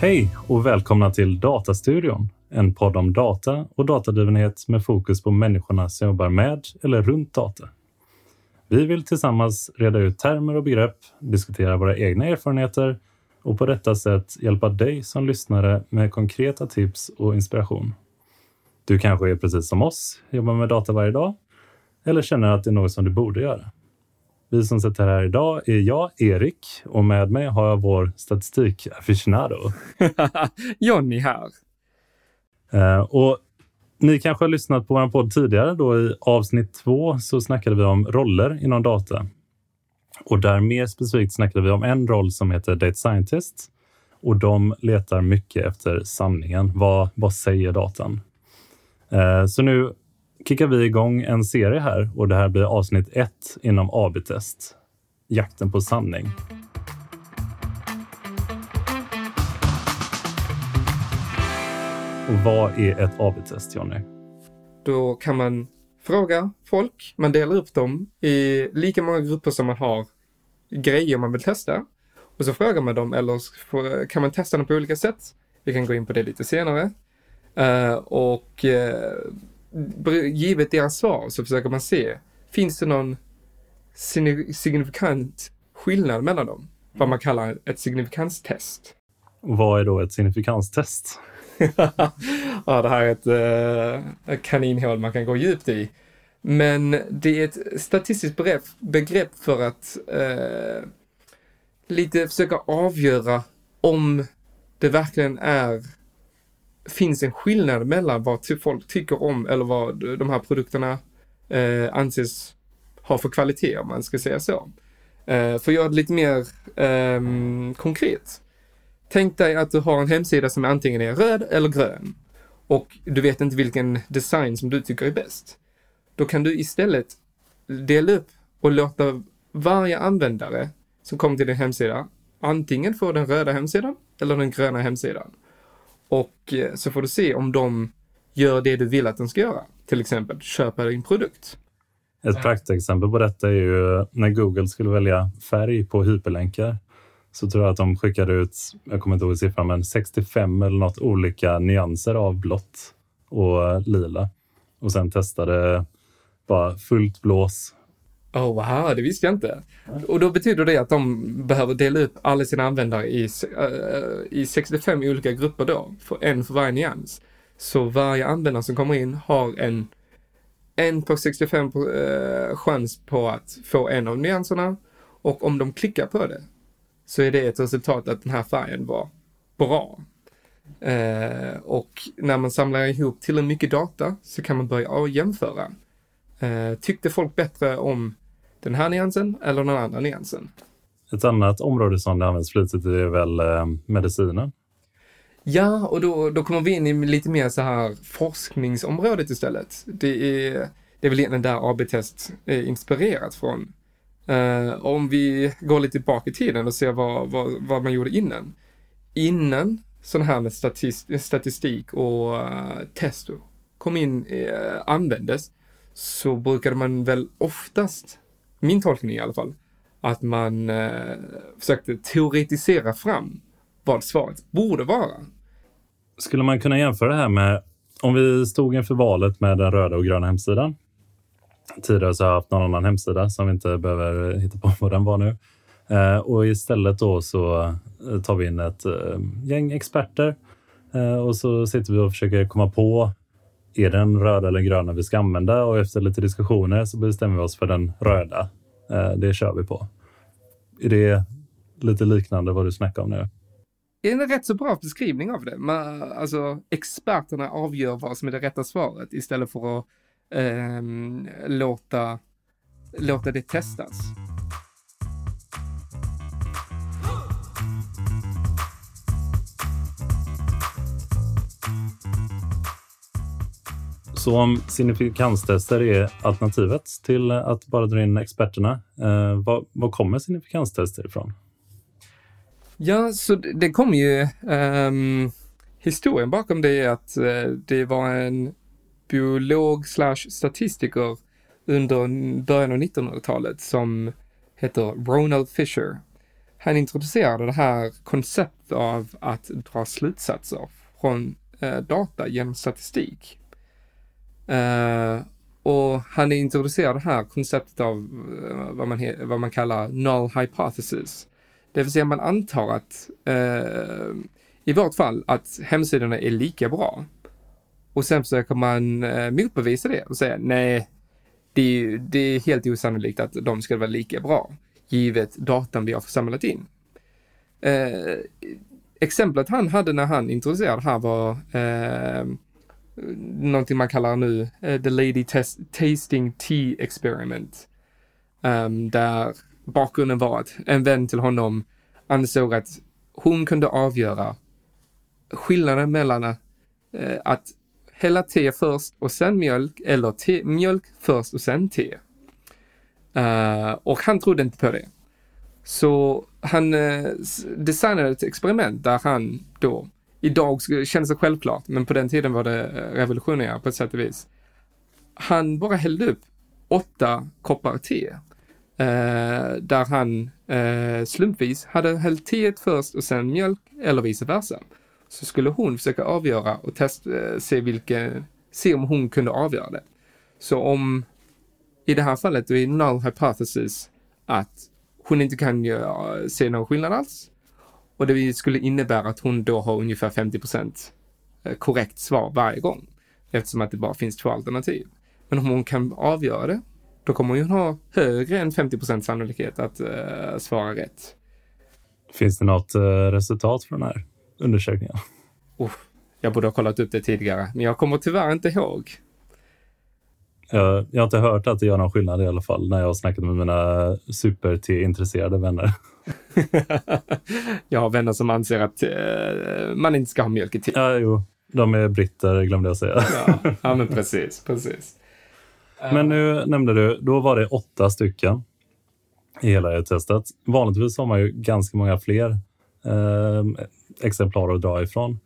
Hej och välkomna till Datastudion, en podd om data och datadrivenhet med fokus på människorna som jobbar med eller runt data. Vi vill tillsammans reda ut termer och begrepp, diskutera våra egna erfarenheter och på detta sätt hjälpa dig som lyssnare med konkreta tips och inspiration. Du kanske är precis som oss, jobbar med data varje dag eller känner att det är något som du borde göra. Vi som sitter här idag är jag, Erik, och med mig har jag vår statistik-aficionado. Jonny här. Eh, och ni kanske har lyssnat på vår podd tidigare. Då I avsnitt två så snackade vi om roller inom data. Och där mer specifikt snackade vi om en roll som heter Data Scientist. Och de letar mycket efter sanningen. Vad, vad säger datan? Eh, så nu kickar vi igång en serie här och det här blir avsnitt ett inom AB-test. Jakten på sanning. Och vad är ett AB-test, Jonny? Då kan man fråga folk, man delar upp dem i lika många grupper som man har grejer man vill testa. Och så frågar man dem, eller kan man testa dem på olika sätt? Vi kan gå in på det lite senare. Uh, och uh, givet deras svar så försöker man se, finns det någon signifikant skillnad mellan dem? Vad man kallar ett signifikanstest. Vad är då ett signifikanstest? ja, det här är ett, ett kaninhål man kan gå djupt i. Men det är ett statistiskt begrepp, begrepp för att uh, lite försöka avgöra om det verkligen är finns en skillnad mellan vad folk tycker om eller vad de här produkterna eh, anses ha för kvalitet om man ska säga så. Eh, för att göra det lite mer eh, konkret. Tänk dig att du har en hemsida som antingen är röd eller grön och du vet inte vilken design som du tycker är bäst. Då kan du istället dela upp och låta varje användare som kommer till din hemsida antingen få den röda hemsidan eller den gröna hemsidan. Och eh, så får du se om de gör det du vill att de ska göra. Till exempel köpa din produkt. Ett praktexempel på detta är ju när Google skulle välja färg på hyperlänkar så tror jag att de skickade ut, jag kommer inte ihåg siffran, men 65 eller något olika nyanser av blått och lila. Och sen testade bara fullt blås. Oh, wow, det visste jag inte. Och då betyder det att de behöver dela upp alla sina användare i, uh, i 65 olika grupper då, för en för varje nyans. Så varje användare som kommer in har en, en på 65 uh, chans på att få en av nyanserna och om de klickar på det så är det ett resultat att den här färgen var bra. Eh, och när man samlar ihop till mycket data så kan man börja jämföra. Eh, tyckte folk bättre om den här nyansen eller den andra nyansen? Ett annat område som det används flitigt i är väl eh, medicinen? Ja, och då, då kommer vi in i lite mer så här forskningsområdet istället. Det är, det är väl egentligen där AB-test är inspirerat från. Uh, om vi går lite tillbaka i tiden och ser vad, vad, vad man gjorde innan. Innan sån här med statist, statistik och uh, test kom in, uh, användes, så brukade man väl oftast, min tolkning i alla fall, att man eh, försökte teoretisera fram vad svaret borde vara. Skulle man kunna jämföra det här med om vi stod inför valet med den röda och gröna hemsidan Tidigare så har jag haft någon annan hemsida som vi inte behöver hitta på vad den var nu. Eh, och istället då så eh, tar vi in ett eh, gäng experter eh, och så sitter vi och försöker komma på är det den röda eller gröna vi ska använda och efter lite diskussioner så bestämmer vi oss för den röda. Eh, det kör vi på. Är det lite liknande vad du snackar om nu? Det är en rätt så bra beskrivning av det. Man, alltså, experterna avgör vad som är det rätta svaret istället för att eh, låta, låta det testas. Så om signifikanstester är alternativet till att bara dra in experterna, eh, var, var kommer signifikanstester ifrån? Ja, så det kom ju... Um, historien bakom det är att uh, det var en biolog slash statistiker under början av 1900-talet som heter Ronald Fisher han introducerade det här konceptet av att dra slutsatser från uh, data genom statistik. Eh, och han introducerade det här konceptet av eh, vad, man vad man kallar null hypothesis. Det vill säga man antar att, uh, i vårt fall, att hemsidorna är lika bra. Och sen försöker man uh, motbevisa det och säga nej, det, det är helt osannolikt att de ska vara lika bra, givet datan vi har samlat in. Uh, exemplet han hade när han introducerade det här var Eh, någonting man kallar nu uh, The Lady Test Tasting Tea Experiment. Um, där bakgrunden var att en vän till honom ansåg att hon kunde avgöra skillnaden mellan uh, att hälla te först och sen mjölk eller te, mjölk först och sen te. Uh, och han trodde inte på det. Så han uh, designade ett experiment där han då idag känns det självklart, men på den tiden var det eh, revolutionerande på ett sätt och vis. Han bara hällde upp åtta koppar te. Eh, där han eh, slumpvis hade hällt teet först och sen mjölk eller vice versa. Så skulle hon försöka avgöra och testa, eh, se, vilken, se om hon kunde avgöra det. Så om, i det här fallet, det är null hypothesis att hon inte kan se någon skillnad alls och det skulle innebära att hon då har ungefär 50 eh, korrekt svar varje gång. Eftersom att det bara finns två alternativ. Men om hon kan avgöra det, då kommer hon ha högre än 50% sannolikhet att uh, svara rätt. Finns det något uh, resultat från den här undersökningen? Uh, jag borde ha kollat upp det tidigare, men jag kommer tyvärr inte ihåg. Jag, jag har inte hört att det gör någon skillnad i alla fall när jag har snackat med mina super-te-intresserade vänner. jag har vänner som anser att eh, man inte ska ha mjölk i te. Ja, jo. De är britter, glömde jag säga. ja, ja, men precis, precis. Men nu nämnde du, då var det åtta stycken i hela det testet. Vanligtvis har man ju ganska många fler eh, exemplar att dra ifrån.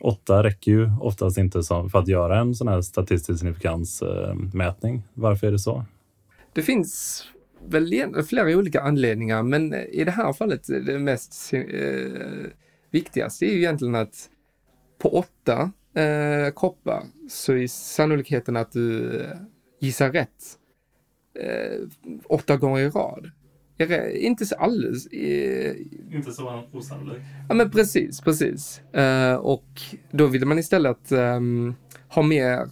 Åtta räcker ju oftast inte som, för att göra en sån här statistisk signifikansmätning. Eh, Varför är det så? Det finns väl flera olika anledningar, men i det här fallet eh, det mest eh, viktigaste är ju egentligen att på åtta eh, koppar så är sannolikheten att du eh, gissar rätt eh, åtta gånger i rad. Inte så alldeles... Eh, inte så osannolikt. Ja, men precis, precis. Uh, och då vill man istället um, ha mer,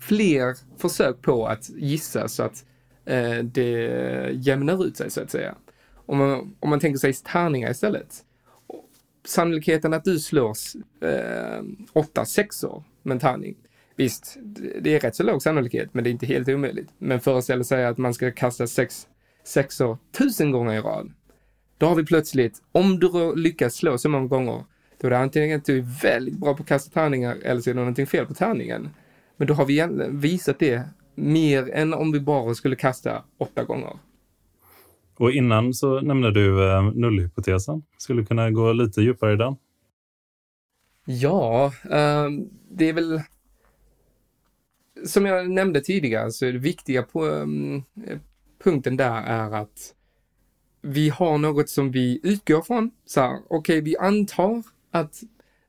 fler försök på att gissa så att uh, det jämnar ut sig så att säga. Om man, om man tänker sig tärningar istället. Sannolikheten att du slår uh, åtta sexor med en tärning. Visst, det är rätt så låg sannolikhet, men det är inte helt omöjligt. Men föreställ sig att man ska kasta sex sexor tusen gånger i rad. Då har vi plötsligt, om du lyckas slå så många gånger, då är det antingen att du är väldigt bra på att kasta tärningar eller så är det någonting fel på tärningen. Men då har vi visat det mer än om vi bara skulle kasta åtta gånger. Och innan så nämnde du eh, nullhypotesen. Skulle du kunna gå lite djupare i den? Ja, eh, det är väl som jag nämnde tidigare så är det viktiga på, um, punkten där är att vi har något som vi utgår från. Så här, okej, okay, vi antar att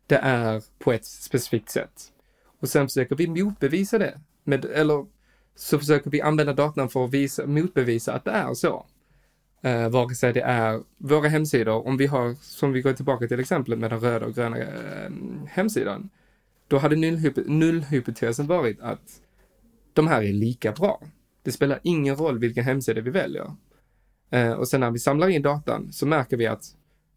det är på ett specifikt sätt. Och sen försöker vi motbevisa det. Med, eller så försöker vi använda datan för att visa, motbevisa att det är så. Uh, vare sig det är våra hemsidor, om vi har, som vi går tillbaka till exemplet med den röda och gröna uh, hemsidan, då hade nullhypotesen varit att de här är lika bra. Det spelar ingen roll vilken hemsida vi väljer. Eh, och sen när vi samlar in datan så märker vi att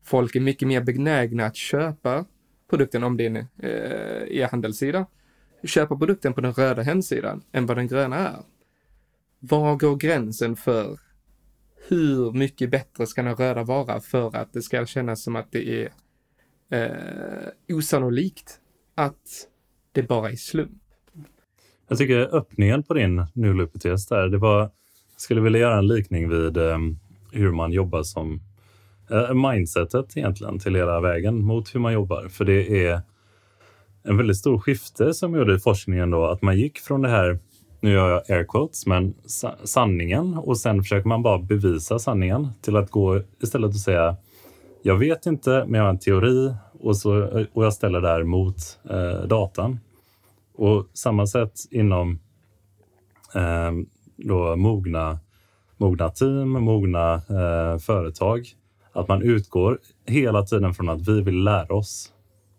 folk är mycket mer benägna att köpa produkten om det är en eh, e-handelssida. Köpa produkten på den röda hemsidan än vad den gröna är. Var går gränsen för hur mycket bättre ska den röda vara för att det ska kännas som att det är eh, osannolikt att det bara är slump? Jag tycker öppningen på din nullhypotes där, det var, jag skulle vilja göra en likning vid um, hur man jobbar som uh, mindsetet egentligen till hela vägen mot hur man jobbar. För det är en väldigt stor skifte som gjorde i forskningen då, att man gick från det här, nu gör jag air quotes, men sanningen och sen försöker man bara bevisa sanningen till att gå istället och säga jag vet inte, men jag har en teori och, så, och jag ställer det här mot eh, datan. Och samma sätt inom eh, då mogna, mogna team, mogna eh, företag. Att man utgår hela tiden från att vi vill lära oss.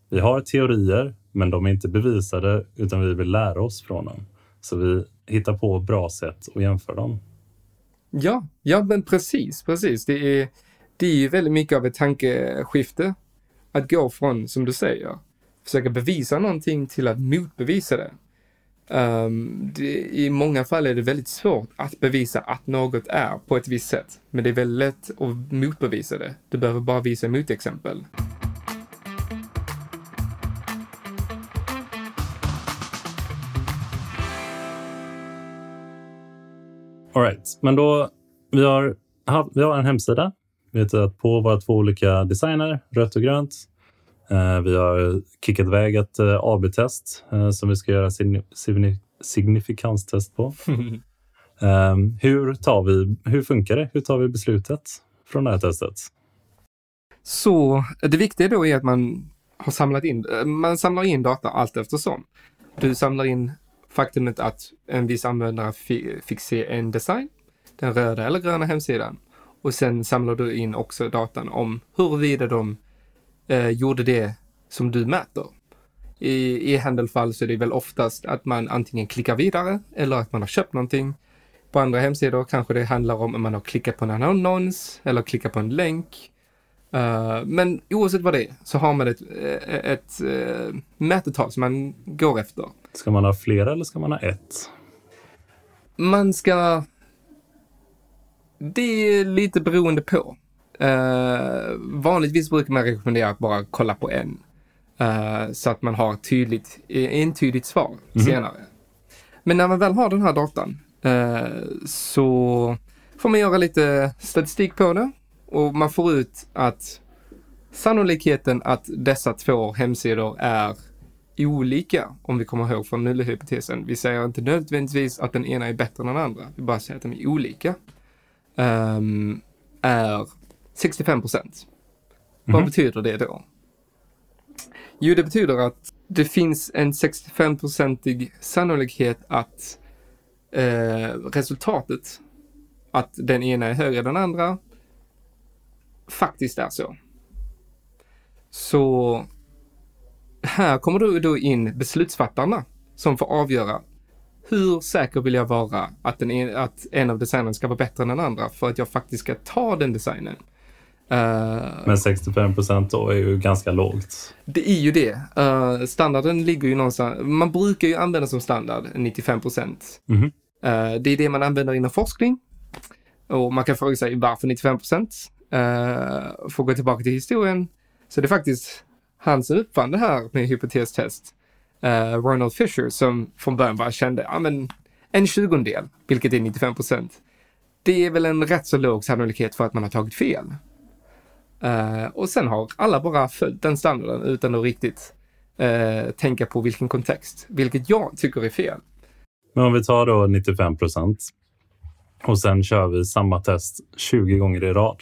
Vi har teorier, men de är inte bevisade utan vi vill lära oss från dem. Så vi hittar på bra sätt att jämföra dem. Ja, ja men precis, precis. Det är, det är ju väldigt mycket av ett tankeskifte. Att gå från, som du säger, försöka bevisa någonting till att motbevisa det. Um, det, I många fall är det väldigt svårt att bevisa att något är på ett visst sätt. Men det är väldigt lätt att motbevisa det. Du behöver bara visa motexempel. Alright, men då vi har, vi har en hemsida. Vi har tittat på våra två olika designer, rött och grönt. Eh, vi har kickat iväg ett eh, AB-test eh, som vi ska göra signifikanstest på. Ehm, hur, tar vi, hur funkar det? Hur tar vi beslutet från det här testet? Så det viktiga då är att man har samlat in, man samlar in data allt eftersom. Du samlar in faktumet att en viss användare fick se en design, den röda eller gröna hemsidan. Och sen samlar du in också datan om huruvida de eh, gjorde det som du mäter. I e-handelfall så är det väl oftast att man antingen klickar vidare eller att man har köpt någonting. På andra hemsidor kanske det handlar om att man har klickat på en annons eller klickat på en länk. Uh, men oavsett vad det är så har man ett, eh, ett, ett uh, mätetal som man går efter. Ska man ha flera eller ska man ha ett? Man ska... Det är lite beroende på. Uh, vanligtvis brukar man rekommendera att bara kolla på en. Uh, så att man har tydligt, entydigt svar mm. senare. Men när man väl har den här datan uh, så får man göra lite statistik på det och man får ut att sannolikheten att dessa två hemsidor är olika, om vi kommer ihåg från nullhypotesen. Vi säger inte nödvändigtvis att den ena är bättre än den andra. Vi bara säger att de är olika. Um, är 65 procent. Mm. Vad mhm. betyder det då? Jo, det betyder att det finns en 65-procentig sannolikhet att eh, resultatet, att den ena är högre än den andra, faktiskt är så. Så här kommer då, då in beslutsfattarna som får avgöra hur säker vill jag vara att, den, att en av designerna ska vara bättre än den andra för att jag faktiskt ska ta den designen. Uh, Men 65 procent då är ju ganska lågt. Det är ju det. Uh, standarden ligger ju någonstans, man brukar ju använda som standard 95 procent. Mm uh, det är det man använder inom forskning. Och man kan fråga sig varför 95 procent? Uh, får gå tillbaka till historien. Så det är faktiskt han som uppfann det här med hypotestest, uh, Ronald Fisher, som från början bara kände, ja men en tjugondel, vilket är 95 procent. Det är väl en rätt så låg sannolikhet för att man har tagit fel. Uh, och sen har alla bara följt den standarden utan att riktigt uh, tänka på vilken kontext, vilket jag tycker är fel. Men om vi tar då 95 procent och sen kör vi samma test 20 gånger i rad.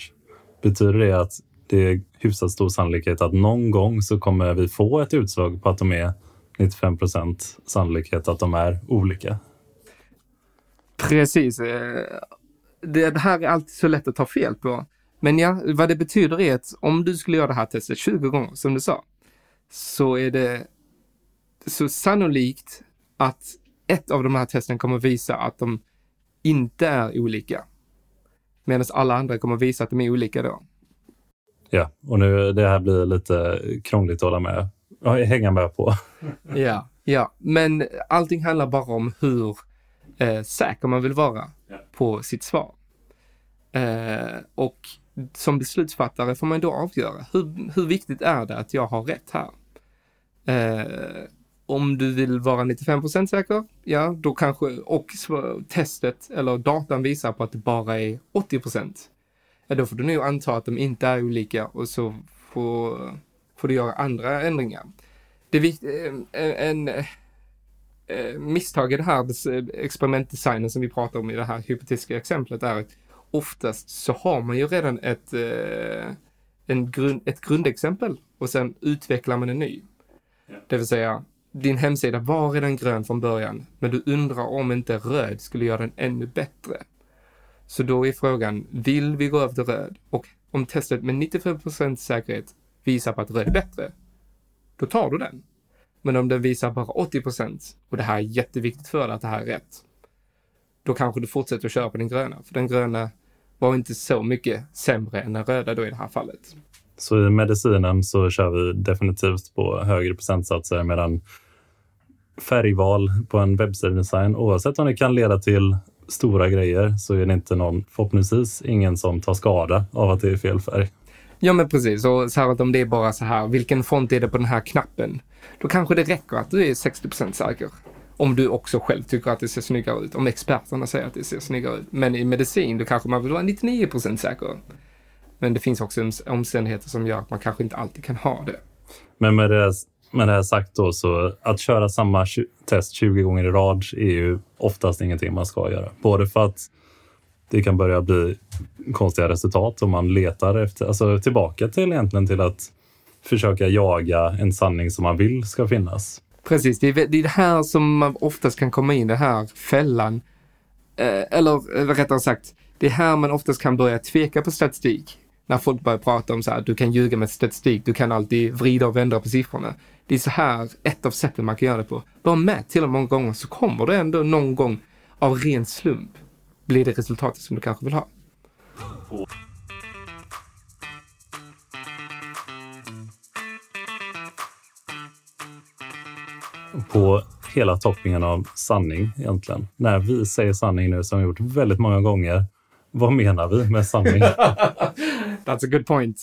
Betyder det att det är hyfsat stor sannolikhet att någon gång så kommer vi få ett utslag på att de är 95 procent sannolikhet att de är olika. Precis. Eh, det här är alltid så lätt att ta fel på. Men ja, vad det betyder är att om du skulle göra det här testet 20 gånger, som du sa, så är det så sannolikt att ett av de här testen kommer visa att de inte är olika. Medan alla andra kommer visa att de är olika då. Ja, och nu det här blir lite krångligt att hålla med, hänga med på. ja, ja, men allting handlar bara om hur eh, säker man vill vara ja. på sitt svar. Eh, och som beslutsfattare får man då avgöra hur, hur viktigt är det att jag har rätt här? Eh, om du vill vara 95% säker, ja, då kanske, och testet eller datan visar på att det bara är 80 ja då får du nog anta att de inte är olika och så får, får du göra andra ändringar. Det är vikt, eh, en, en, eh, misstag i det här eh, experimentdesignen som vi pratar om i det här hypotetiska exemplet är att oftast så har man ju redan ett, eh, en grund, ett grundexempel och sen utvecklar man en ny. Det vill säga, din hemsida var redan grön från början, men du undrar om inte röd skulle göra den ännu bättre. Så då är frågan, vill vi gå över till röd? Och om testet med 95% säkerhet visar på att röd är bättre, då tar du den. Men om den visar bara 80% och det här är jätteviktigt för dig att det här är rätt, då kanske du fortsätter att köra på den gröna. För den gröna var inte så mycket sämre än den röda då i det här fallet. Så i medicinen så kör vi definitivt på högre procentsatser medan färgval på en webbsidedesign, oavsett om det kan leda till stora grejer, så är det inte någon, förhoppningsvis ingen som tar skada av att det är fel färg. Ja, men precis. Och att om det är bara så här, vilken font är det på den här knappen? Då kanske det räcker att du är 60% säker. Om du också själv tycker att det ser snyggare ut. Om experterna säger att det ser snyggare ut. Men i medicin, då kanske man vill vara 99% säker. Men det finns också omständigheter som gör att man kanske inte alltid kan ha det. Men med det, med det här sagt då, så att köra samma test 20 gånger i rad är ju oftast ingenting man ska göra. Både för att det kan börja bli konstiga resultat om man letar efter, alltså tillbaka till egentligen till att försöka jaga en sanning som man vill ska finnas. Precis, det är det, är det här som man oftast kan komma in, den här fällan. Eh, eller eh, rättare sagt, det är här man oftast kan börja tveka på statistik. När folk börjar prata om så här, du kan ljuga med statistik, du kan alltid vrida och vända på siffrorna. Det är så här ett av sätten man kan göra det på. Bara med till och många gånger så kommer det ändå någon gång av ren slump blir det resultatet som du kanske vill ha. På hela toppingen av sanning egentligen. När vi säger sanning nu som vi gjort väldigt många gånger, vad menar vi med sanning? That's a good point.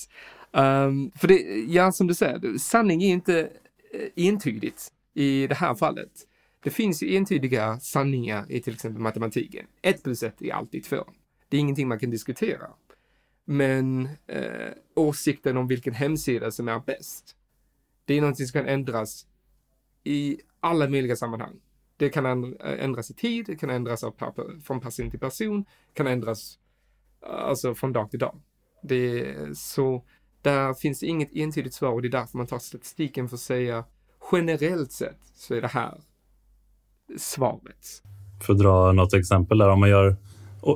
Um, för det, ja, som du säger, sanning är inte eh, entydigt i det här fallet. Det finns ju entydiga sanningar i till exempel matematiken. Ett plus ett är alltid två. Det är ingenting man kan diskutera. Men eh, åsikten om vilken hemsida som är bäst, det är någonting som kan ändras i alla möjliga sammanhang. Det kan eh, ändras i tid, det kan ändras från person till person, kan ändras eh, alltså från dag till dag. Det är så, där finns inget entydigt svar och det är därför man tar statistiken för att säga generellt sett så är det här svaret. För att dra något exempel där, om man gör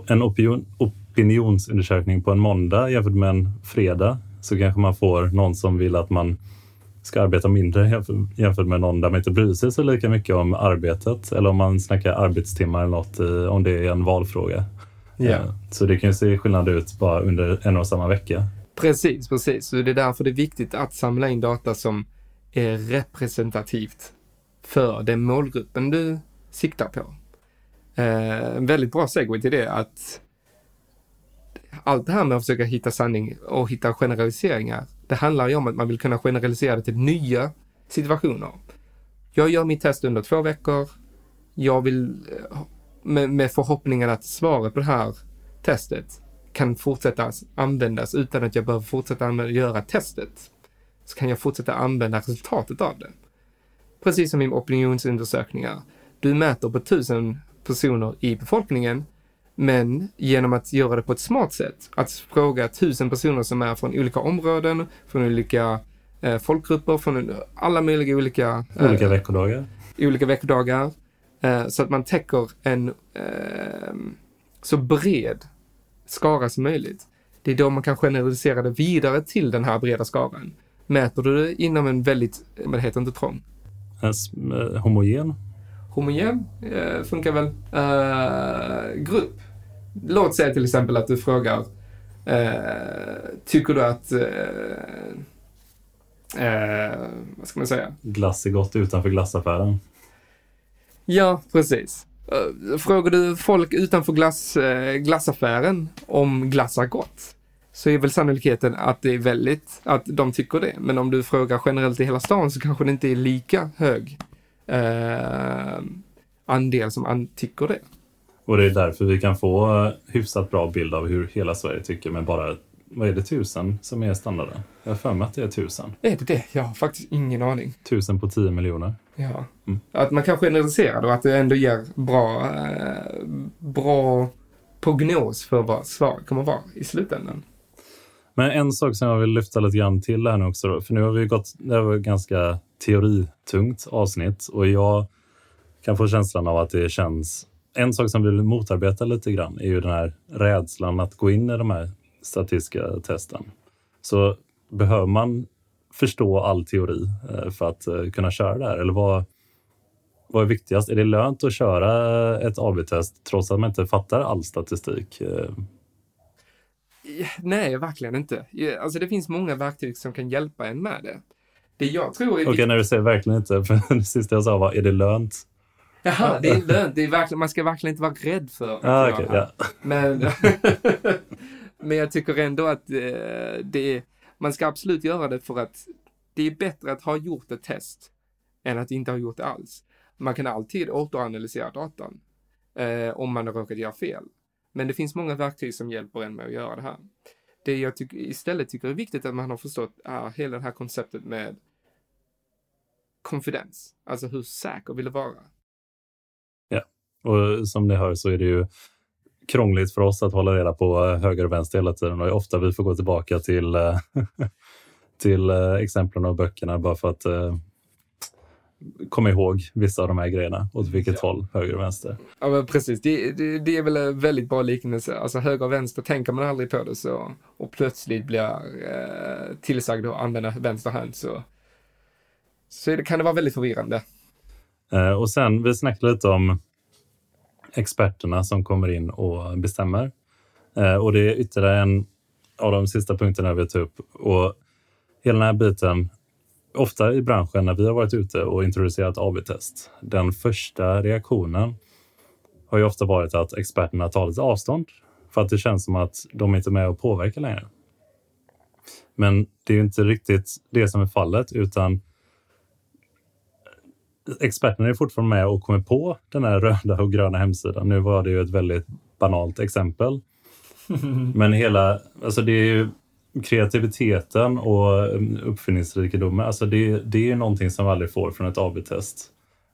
en opinion, opinionsundersökning på en måndag jämfört med en fredag så kanske man får någon som vill att man ska arbeta mindre jämfört med någon där man inte bryr sig så lika mycket om arbetet eller om man snackar arbetstimmar eller något, om det är en valfråga. Yeah. Så det kan ju se skillnad ut bara under en och samma vecka. Precis, precis. Så det är därför det är viktigt att samla in data som är representativt för den målgruppen du siktar på. Eh, en väldigt bra segway till det att allt det här med att försöka hitta sanning och hitta generaliseringar, det handlar ju om att man vill kunna generalisera det till nya situationer. Jag gör mitt test under två veckor. Jag vill eh, med, med förhoppningen att svaret på det här testet kan fortsätta användas utan att jag behöver fortsätta använda, göra testet. Så kan jag fortsätta använda resultatet av det. Precis som i opinionsundersökningar. Du mäter på tusen personer i befolkningen, men genom att göra det på ett smart sätt, att fråga tusen personer som är från olika områden, från olika eh, folkgrupper, från alla möjliga olika... Eh, olika veckodagar. Olika veckodagar. Eh, så att man täcker en eh, så bred skara som möjligt. Det är då man kan generalisera det vidare till den här breda skaran. Mäter du det inom en väldigt, men det heter inte trång, Eh, homogen? Homogen eh, funkar väl. Eh, grupp. Låt säga till exempel att du frågar eh, Tycker du att eh, eh, vad ska man säga? Glass är gott utanför glassaffären. Ja, precis. Frågar du folk utanför glass, glassaffären om glass är gott? så är väl sannolikheten att det är väldigt, att de tycker det. Men om du frågar generellt i hela stan så kanske det inte är lika hög eh, andel som an tycker det. Och det är därför vi kan få hyfsat bra bild av hur hela Sverige tycker med bara, vad är det, tusen som är standarden? Jag har för mig att det är tusen. Är det det? Jag har faktiskt ingen aning. Tusen på tio miljoner. Ja. Mm. Att man kan generalisera då, att det ändå ger bra, eh, bra prognos för vad svaret kommer vara i slutändan. Men en sak som jag vill lyfta lite grann till här nu också, då, för nu har vi gått, det var ett ganska teoritungt avsnitt och jag kan få känslan av att det känns, en sak som vi vill motarbeta lite grann är ju den här rädslan att gå in i de här statistiska testen. Så behöver man förstå all teori eh, för att eh, kunna köra det här? Eller vad, vad är viktigast? Är det lönt att köra ett AB-test trots att man inte fattar all statistik? Eh, Nej, verkligen inte. Alltså det finns många verktyg som kan hjälpa en med det. Det jag tror är Okej, när du säger verkligen inte, för det sista jag sa var, är det lönt? Jaha, det är lönt. Det är verkligen, man ska verkligen inte vara rädd för ah, okay, ja. Men, men jag tycker ändå att det är, man ska absolut göra det för att det är bättre att ha gjort ett test än att inte ha gjort det alls. Man kan alltid återanalysera datan eh, om man har råkat göra fel. Men det finns många verktyg som hjälper en med att göra det här. Det jag tycker, istället tycker är viktigt att man har förstått är hela det här konceptet med konfidens. Alltså hur säker vill du vara? Och som ni hör så är det ju krångligt för oss att hålla reda på höger och vänster hela tiden och ofta vi får gå tillbaka till, eh, till eh, exemplen och böckerna bara för att eh, komma ihåg vissa av de här grejerna. Åt vilket ja. håll, höger och vänster. Ja, men precis. Det, det, det, är väl en väldigt bra liknelse. Alltså höger och vänster tänker man aldrig på det så och plötsligt blir eh, tillsagd att använda vänster hand så, så det, kan det vara väldigt förvirrande. Eh, och sen, vi snackade lite om experterna som kommer in och bestämmer. Eh, och det är ytterligare en av de sista punkterna vi tar upp. Och hela den här biten ofta i branschen när vi har varit ute och introducerat AB-test, den första reaktionen har ju ofta varit att experterna tar lite avstånd för att det känns som att de inte är med och påverkar längre. Men det är ju inte riktigt det som är fallet, utan experterna är fortfarande med och kommer på den här röda och gröna hemsidan. Nu var det ju ett väldigt banalt exempel. Men hela, alltså det är ju kreativiteten och mm, uppfinningsrikedomen, alltså det, det är någonting som vi aldrig får från ett AB-test.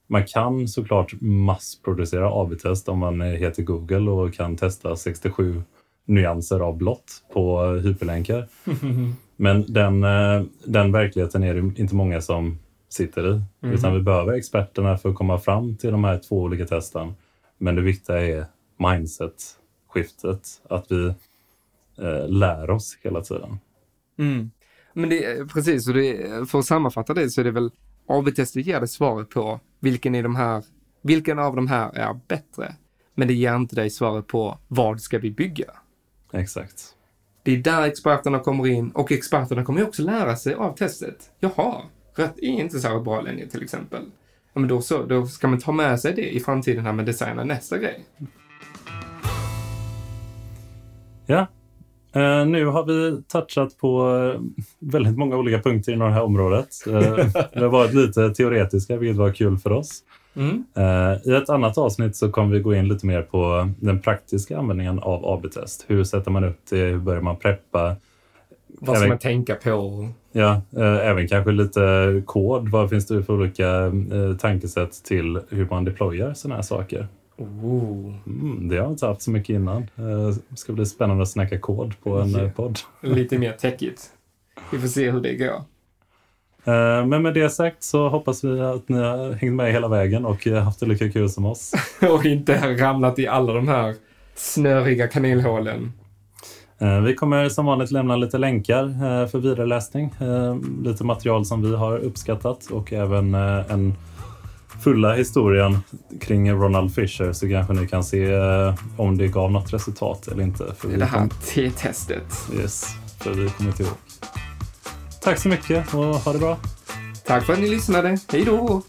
Man kan såklart massproducera AB-test om man heter Google och kan testa 67 nyanser av blått på hyperlänkar. Men den, eh, den verkligheten är det inte många som sitter i. Mm. Utan vi behöver experterna för att komma fram till de här två olika testen. Men det viktiga är mindset-skiftet. Att vi eh, lär oss hela tiden. Mm. Men det, precis, och det, för att sammanfatta det så är det väl AB-testet ger dig svaret på vilken, är de här, vilken av de här är bättre. Men det ger inte dig svaret på vad ska vi bygga? Exakt. Det är där experterna kommer in och experterna kommer ju också lära sig av testet. Jaha, rött är inte så bra längre till exempel. Ja, men då, så, då ska man ta med sig det i framtiden här med designa nästa grej. Ja, Uh, nu har vi touchat på uh, väldigt många olika punkter inom det här området. Uh, det har varit lite teoretiska, vilket var kul för oss. Mm. I ett annat avsnitt så kommer vi gå in lite mer på den praktiska användningen av AB-test. Hur sätter man upp det? Hur börjar man preppa? Vad ska man tänka på? Ja, även kanske lite kod. Vad finns det för olika tankesätt till hur man deployar sådana här saker? Mm, det har jag inte haft så mycket innan. Det eh, ska bli spännande att snacka kod på en yeah. podd. Lite mer techigt. Vi får se hur det går. Eh, men med det sagt så hoppas vi att ni har hängt med hela vägen och haft det lika kul som oss. och inte ramlat i alla de här snöriga kanelhålen. Vi kommer som vanligt lämna lite länkar för vidareläsning. Lite material som vi har uppskattat och även en fulla historien kring Ronald Fisher så kanske ni kan se eh, om det gav något resultat eller inte. För det här T-testet. Yes, för vi kommer inte ihåg. Tack så mycket och ha det bra. Tack för att ni lyssnade. Hej då!